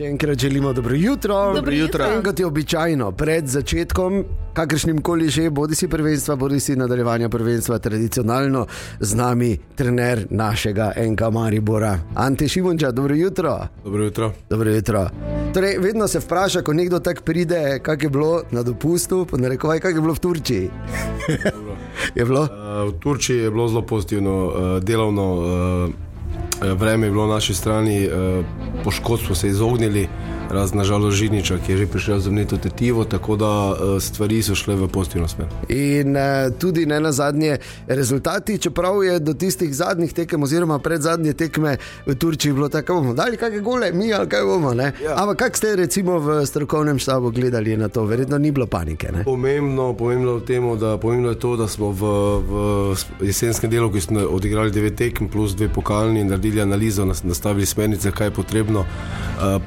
Še enkrat želimo dobro jutro. Dobro jutro. In kot je običajno, pred začetkom kakršnim koli že, bodi si prvenstva, bodi si nadaljevanja prvenstva, tradicionalno z nami trener našega NK Maribora, Ante Šimunča. Dobro jutro. Dobro jutro. Dobro jutro. Torej, vedno se vpraša, ko nekdo tako pride, kako je bilo na dopustu, pa ne rekovaj, kako je bilo v Turčiji. je bilo? Uh, v Turčiji je bilo zelo pozitivno, uh, delovno. Uh, Vreme je bilo na naši strani, poškodb smo se izognili, razen nažalost Žiniča, ki je že prišel za mneto tetivo, tako da stvari so šle v pozitivno smer. In tudi ne na zadnje rezultati, čeprav je do tistih zadnjih tekem, oziroma pred zadnje tekme v Turčiji bilo tako, da bomo dali kakšne gole, mi ali kaj bomo. Ja. Ampak kak ste recimo v strokovnem štabu gledali na to, verjetno ni bilo panike. Ne? Pomembno, pomembno, temu, da, pomembno je to, da smo v, v jesenskem delu, ki smo odigrali devet tekem plus dve pokalni, naredili analizo, nastavili smernice, kaj je potrebno. Uh,